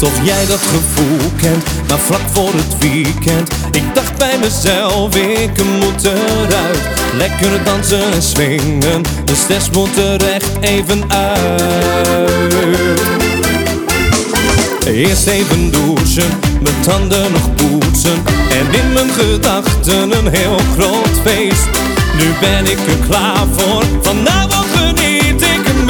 niet of jij dat gevoel kent, maar vlak voor het weekend. Ik dacht bij mezelf, ik moet eruit. Lekker dansen en swingen, de stress moet er echt even uit. Eerst even douchen, mijn tanden nog poetsen. En in mijn gedachten een heel groot feest. Nu ben ik er klaar voor, vanavond geniet ik het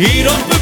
y los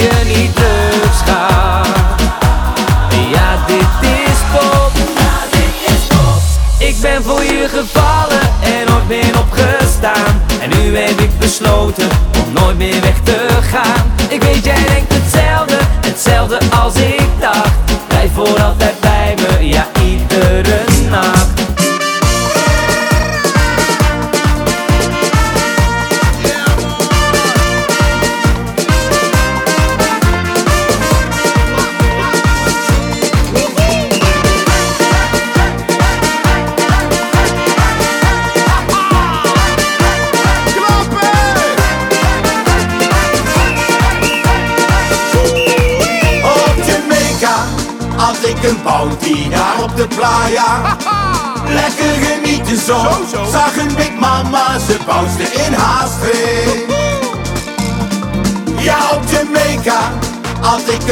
je niet Ja dit is pop. Ik ben voor je gevallen en nooit meer opgestaan. En nu heb ik besloten om nooit meer weg te gaan. Ik weet jij denkt hetzelfde, hetzelfde als ik dacht. Blijf voor altijd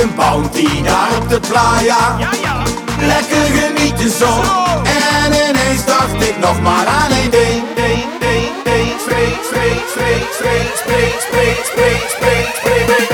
een bounty daar op de playa. Lekker genieten zo, en ineens dacht ik nog maar aan één ding. Ding, ding, ding, Spreek, spreek, spreek, spreek, spreek, spreek, spreek, spreek, spreek, spreek, spreek, spreek,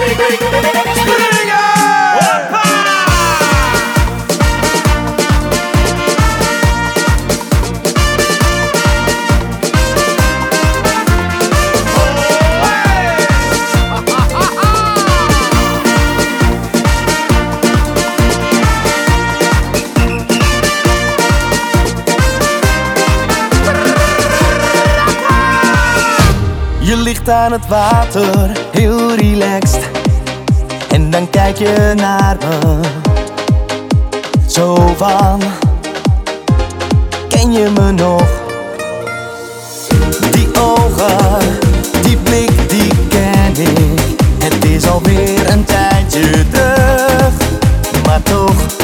aan het water, heel relaxed. En dan kijk je naar me. Zo van, ken je me nog? Die ogen, die blik, die ken ik. Het is alweer een tijdje terug, maar toch,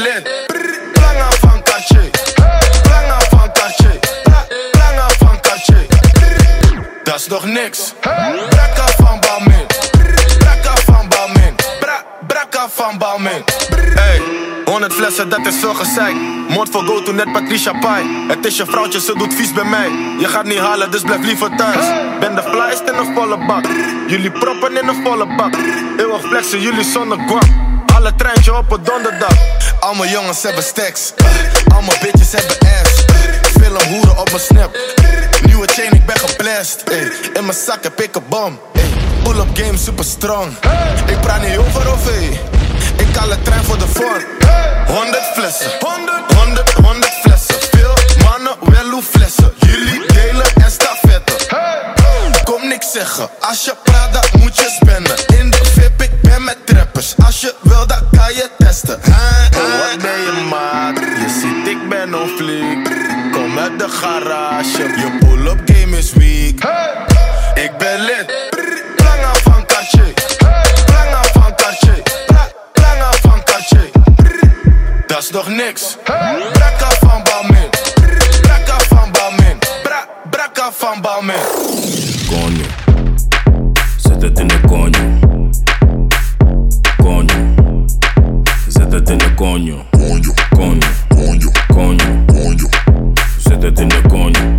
lid. Planga van Cartier. Planga van Cartier. Planga van Cartier. Dat is nog niks. Brakka van Balmin. af van Balmin. af van Balmin. Hey. 100 flessen, dat is veel gezeik. Moord voor go to net Patricia Pai. Het is je vrouwtje, ze doet vies bij mij. Je gaat niet halen, dus blijf liever thuis. Ben de flyest in een volle bak. Jullie proppen in een volle bak. Eeuwig flexen, jullie zonder kwam. Alle treintje op een donderdag. Al jongens hebben stacks. Al mijn bitches hebben ass. Veel hoeren op mijn snap. Nieuwe chain, ik ben geblest. In mijn zak heb ik een bom. Pull-up game super strong. Ik praat niet over of Ik haal het trein voor de vorm. 100 flessen. 100, 100, 100 flessen. Veel mannen, wel hoe flessen. Zeggen. Als je praat, dan moet je spenden. In de VIP, ik ben met trappers. Als je wil, dan kan je testen. Oh, wat ben je maat? Je ziet, ik ben on fleek. Kom uit de garage. Je pull-up game is weak. Ik ben lid. Planga van Cartier. Planga van Cartier. Planga van Cartier. Dat is nog niks. Brakka van Balmin. Brakka van Balmin. Bra Brakka van Balmin. Zet het in de coño. Coño, zet het in de coño. Coño, coño, coño, coño. Zet het in de coño. Coño,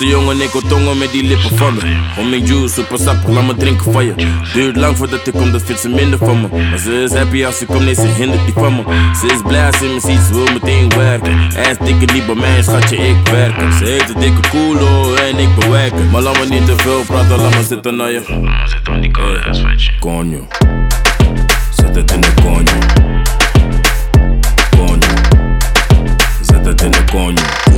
Stoute jongen, tongen met die lippen van me. Om mijn juice, super sappig, laat me drinken van je. Duurt lang voordat ik kom, dat vindt ze minder van me. Maar ze is happy als ze komt, nee, ze hindert niet van me. Ze is blij als ze me ziet, ze wil meteen werken. En stikken niet bij mij, schatje, ik werk. Ze heeft een dikke koelo en ik bewerken. Maar laat me niet te veel praten, laat me zitten naar je. Zitten aan die koude huiswetje. Conjo, zet het in de conjo. Conjo, zet het in de conjo.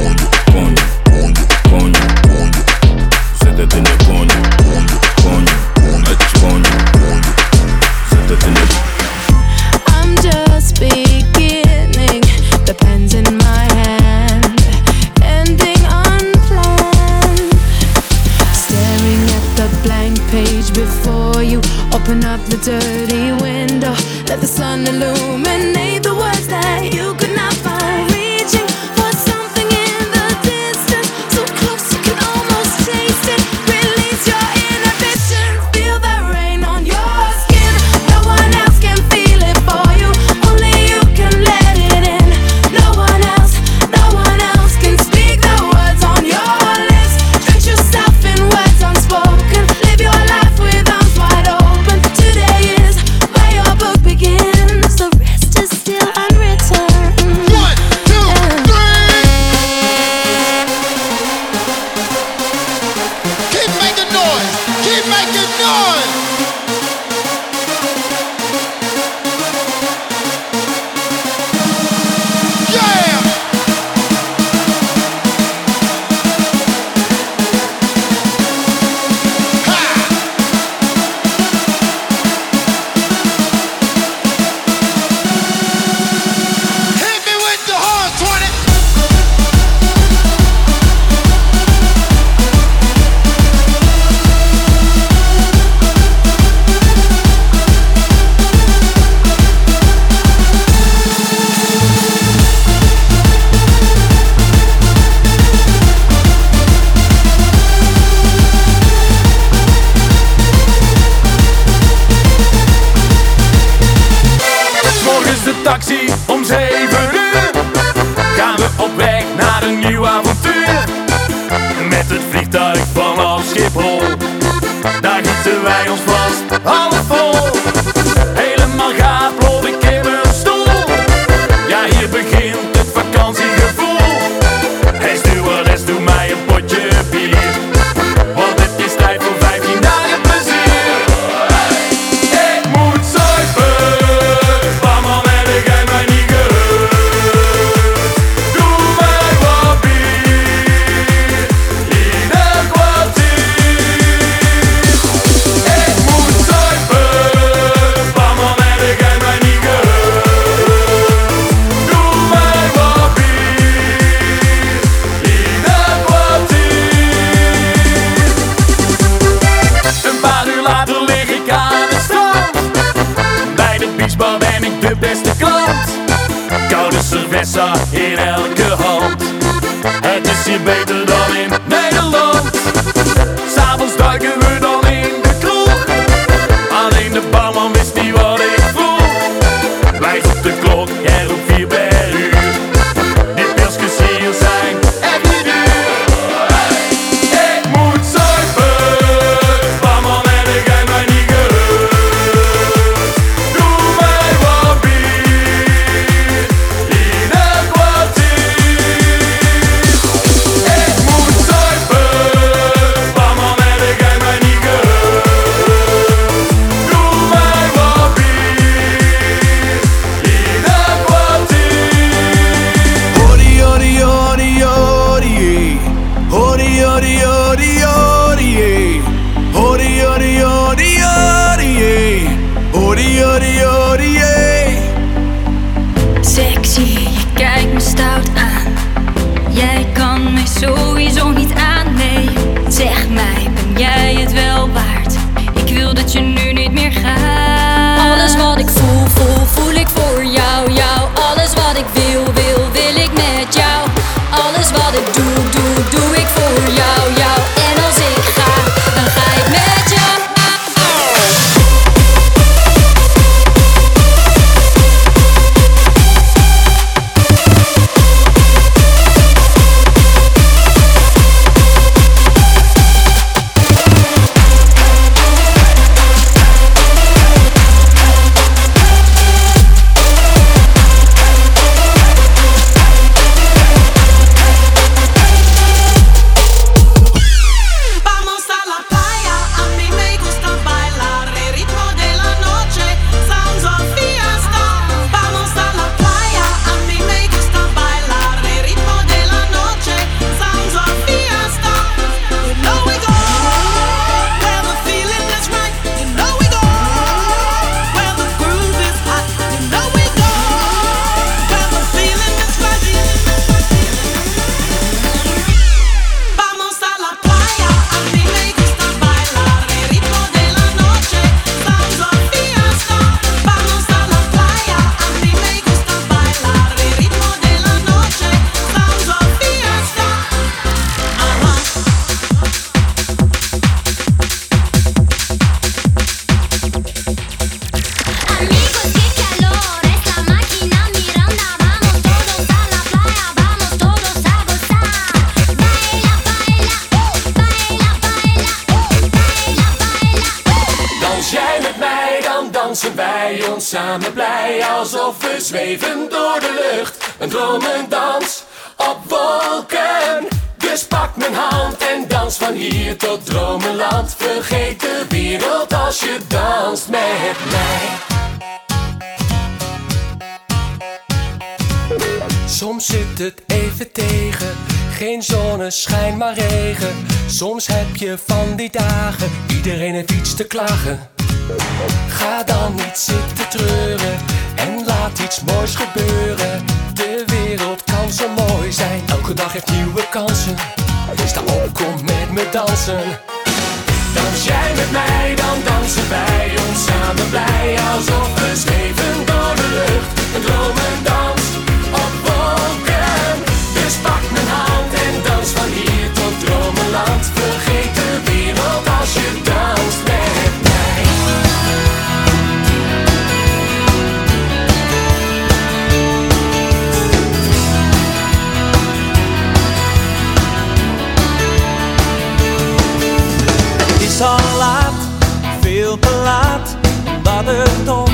Om 7 uur. Gaan we op weg naar een nieuw avontuur. Met het vliegtuig vanaf Schiphol. Daar gieten wij ons vast in elke hand. Het is hier beter dan dromenland. Vergeet de wereld als je danst met mij. Soms zit het even tegen, geen zonneschijn maar regen. Soms heb je van die dagen, iedereen heeft iets te klagen. Ga dan niet zitten treuren en laat iets moois gebeuren. De wereld kan zo mooi zijn, elke dag heeft nieuwe kansen. Sta op, kom met me dansen. Als jij met mij, dan dansen wij ons samen blij. Alsof we zweven door de lucht en dromen dan. 的痛。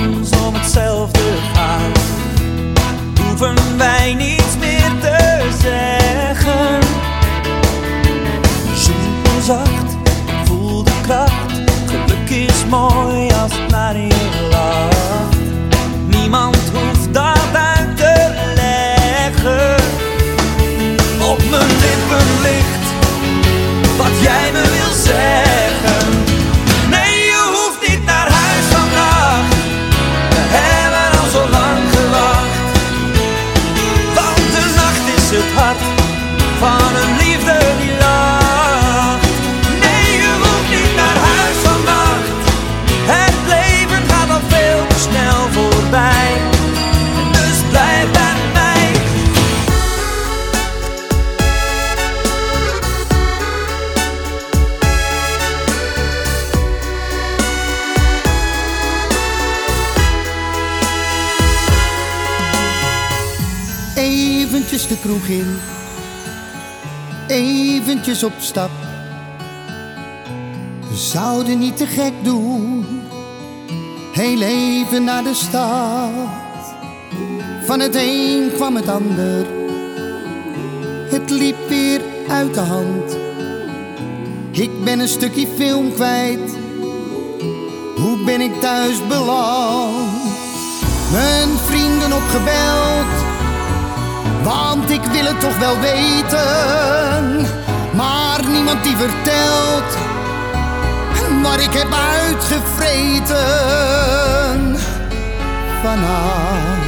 eventjes de kroeg in, eventjes op stap. We zouden niet te gek doen, heel even naar de stad. Van het een kwam het ander, het liep weer uit de hand. Ik ben een stukje film kwijt, hoe ben ik thuis beland? Mijn vrienden opgebeld want ik wil het toch wel weten. Maar niemand die vertelt wat ik heb uitgevreten vanavond.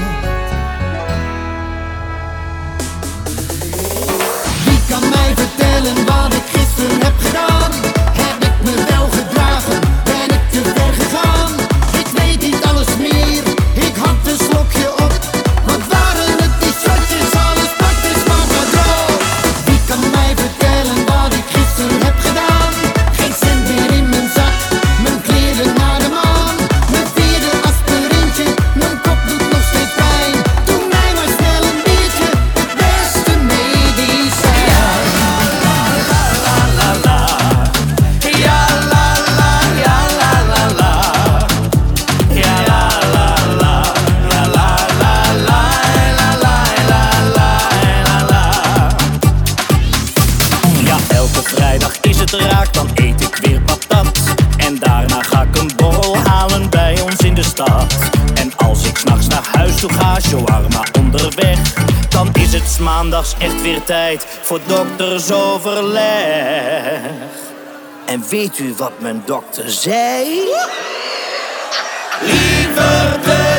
Wie kan mij vertellen wat ik gisteren heb gedaan? tijd voor doktersoverleg. En weet u wat mijn dokter zei? Liever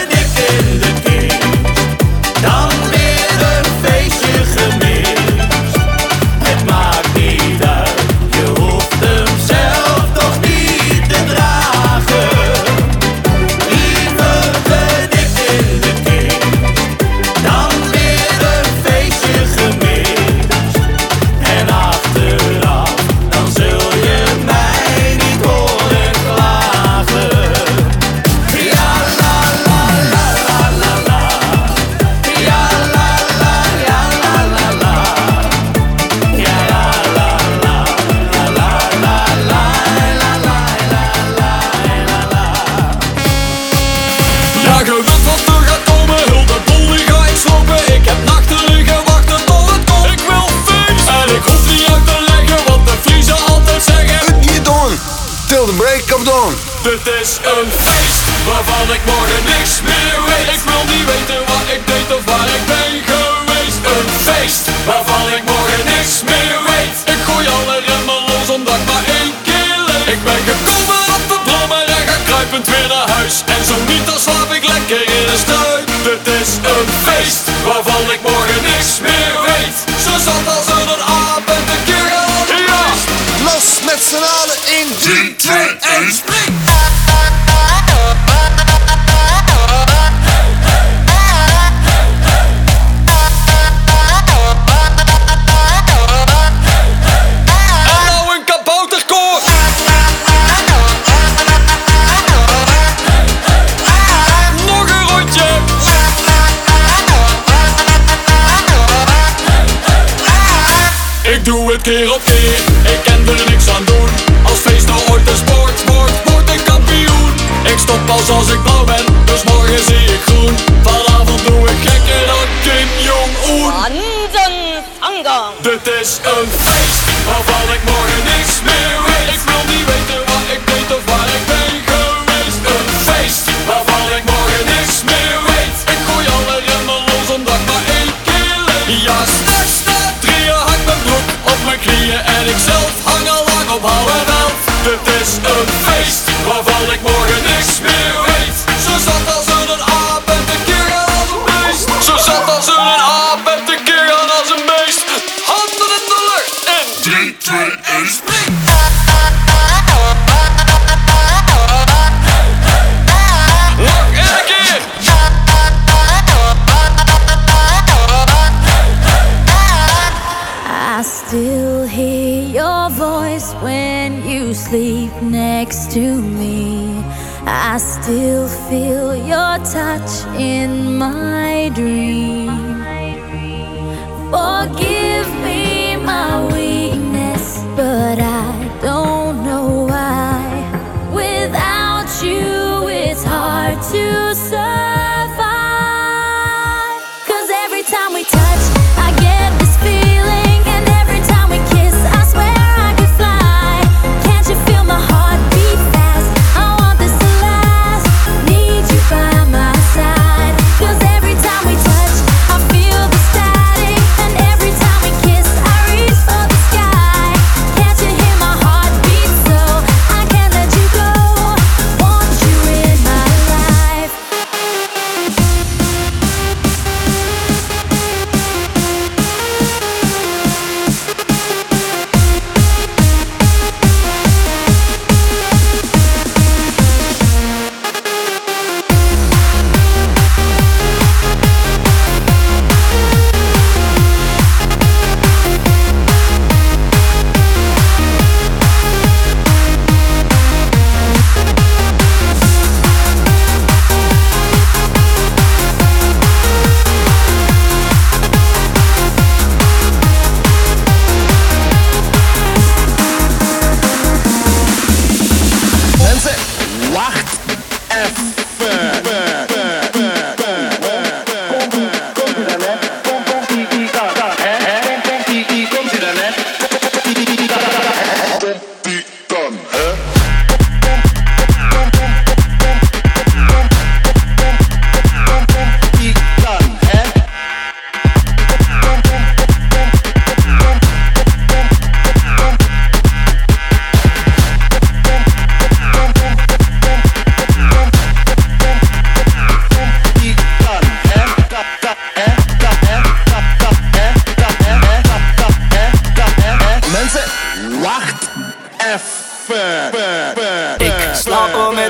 waste falling more. keer op keer. Ik ken er niks aan doen. Als feest nou ooit een sport wordt, word ik kampioen. Ik stop pas als ik blauw ben, dus morgen zie ik groen. Vanavond doe ik gekker dan Kim Jong-un. Dit is een feest waarvan ik morgen niks meer weet.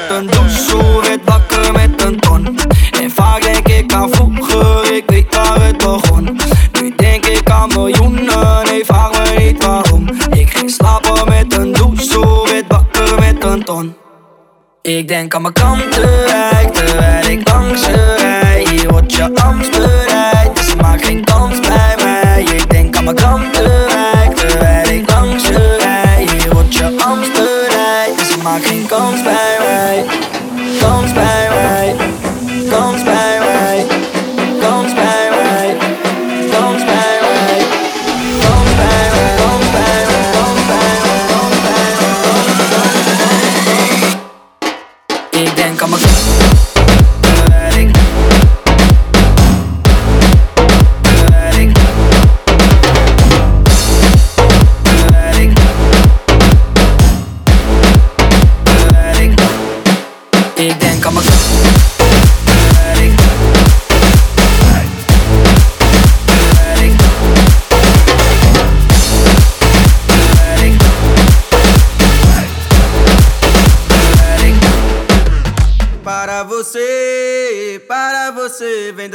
Met een douche, werd wakker met een ton. En vaak denk ik aan vroeger, ik weet waar het begon. Nu denk ik aan miljoenen, nee vraag me niet waarom. Ik ging slapen met een douche, werd wakker met een ton. Ik denk aan mijn kantenrijk, terwijl ik langs je rij. Hier wordt je angst bereid, dus maak geen kans bij mij. Ik denk aan mijn kantenrijk, terwijl ik langs je rij. Hier wordt je angst bereid, dus maak geen kans bij mij.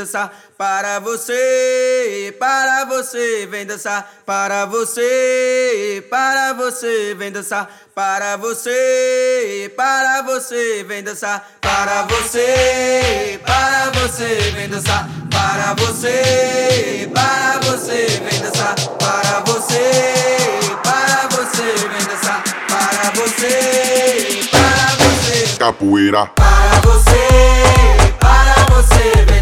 Dançar. Para você, para você, vem dançar. Para você, para você, vem dançar. Para você, para você, vem dançar. Para você, para você, vem dançar. Para você, para você, vem dançar. Para você, para você, vem dançar. Para você, para você. Capoeira. Para você, para você, vem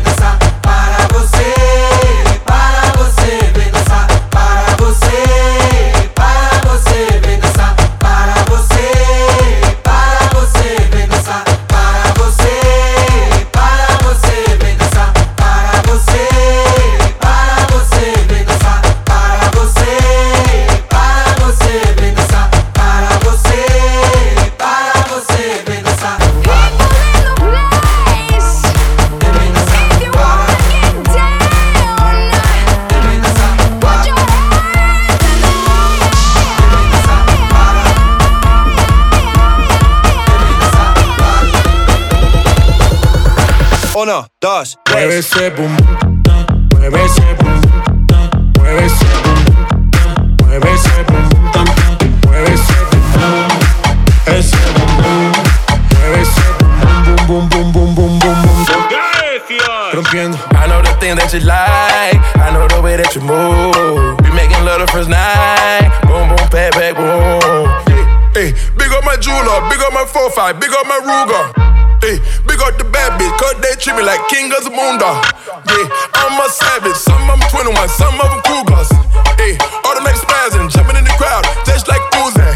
Uno, dos, Mueve tres. ese boom, mueve ese guns, some of them cool guns. Ayy, automatic spazzing, jumping in the crowd, just like Uzi. Eh?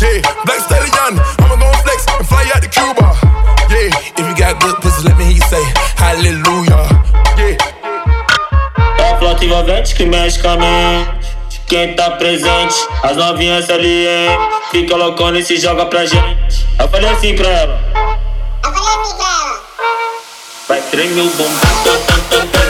Yeah, black stallion, I'ma gon' flex and fly out to Cuba. Yeah, if you got good pussy, let me hear you say hallelujah. Yeah. É a flota envolvente que mexe com a mente. Quem tá presente, as novinhas ali, hein? Fica loucona e se joga pra gente. Eu falei assim pra ela. Eu falei assim pra ela. Vai tremer o bumbum.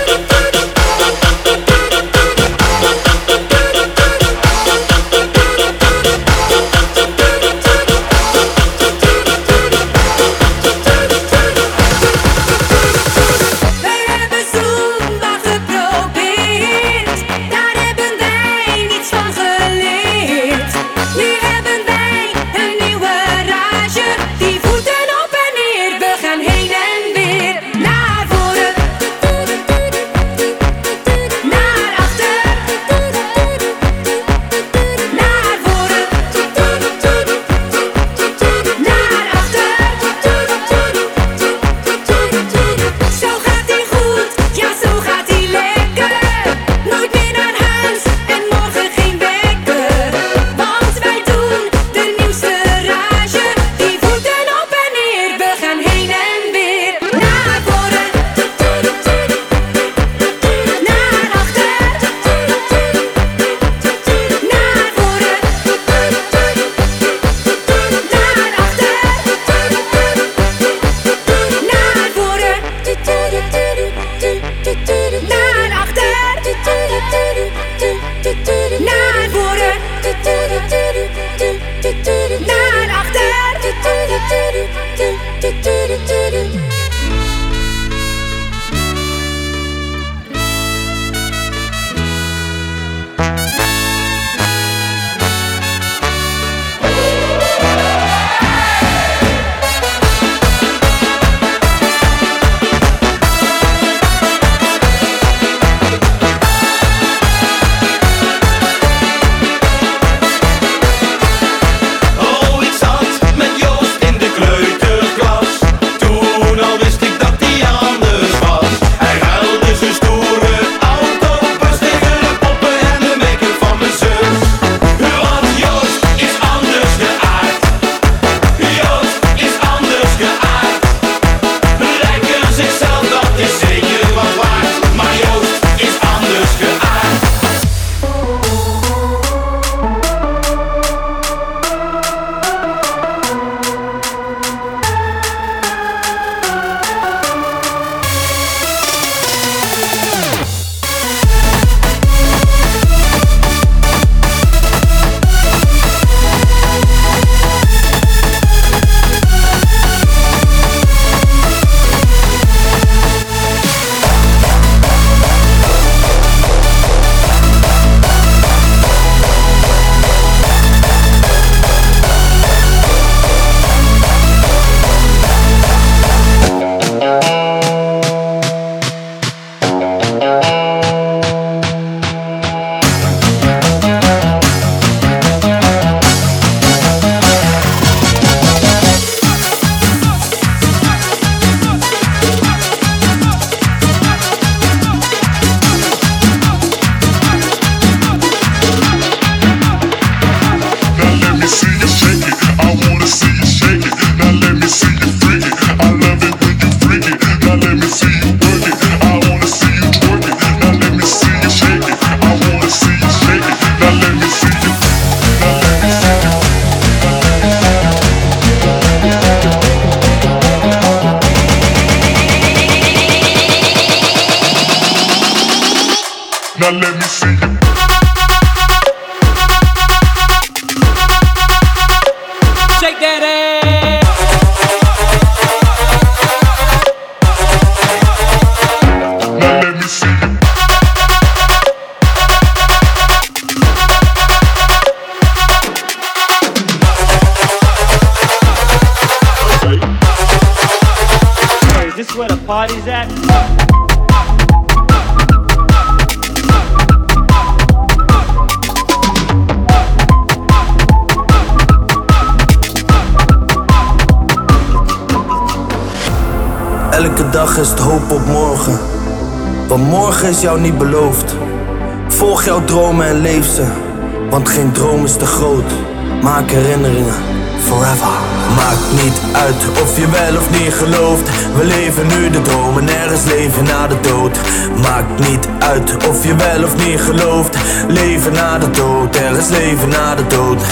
Jou niet beloofd. Volg jouw dromen en leef ze. Want geen droom is te groot. Maak herinneringen forever. Maakt niet uit of je wel of niet gelooft. We leven nu de droom en er leven na de dood. Maakt niet uit of je wel of niet gelooft. Leven na de dood, er is leven na de dood.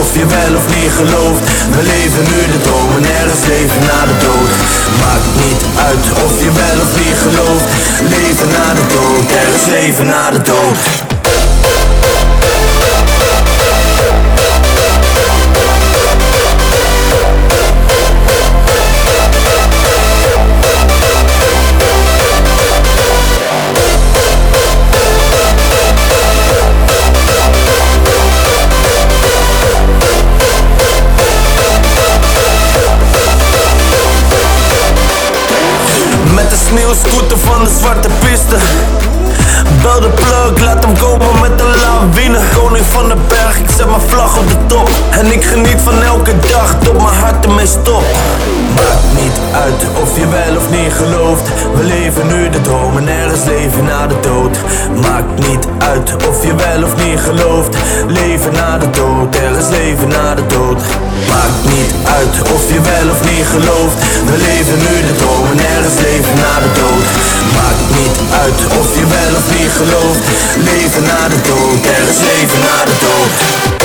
Of je wel of niet gelooft. We leven nu de droom en er is leven na de dood. Maakt niet uit of je wel of niet gelooft. Leven na de dood, er is leven na de dood sneeuwscooter van de zwarte piste Bel de plug, laat hem komen met de lawine. Koning van de berg, ik zet mijn vlag op de top. En ik geniet van elke dag, tot mijn hart ermee stopt. Maakt niet uit of je wel of niet gelooft. We leven nu de droom en er is leven na de dood. Maakt niet uit of je wel of niet gelooft. Leven na de dood, er is leven na de dood. Maakt niet uit of je wel of niet gelooft. We leven nu de droom en er is leven na de dood. Maakt niet uit of je wel of niet gelooft Leven na de dood, er is leven na de dood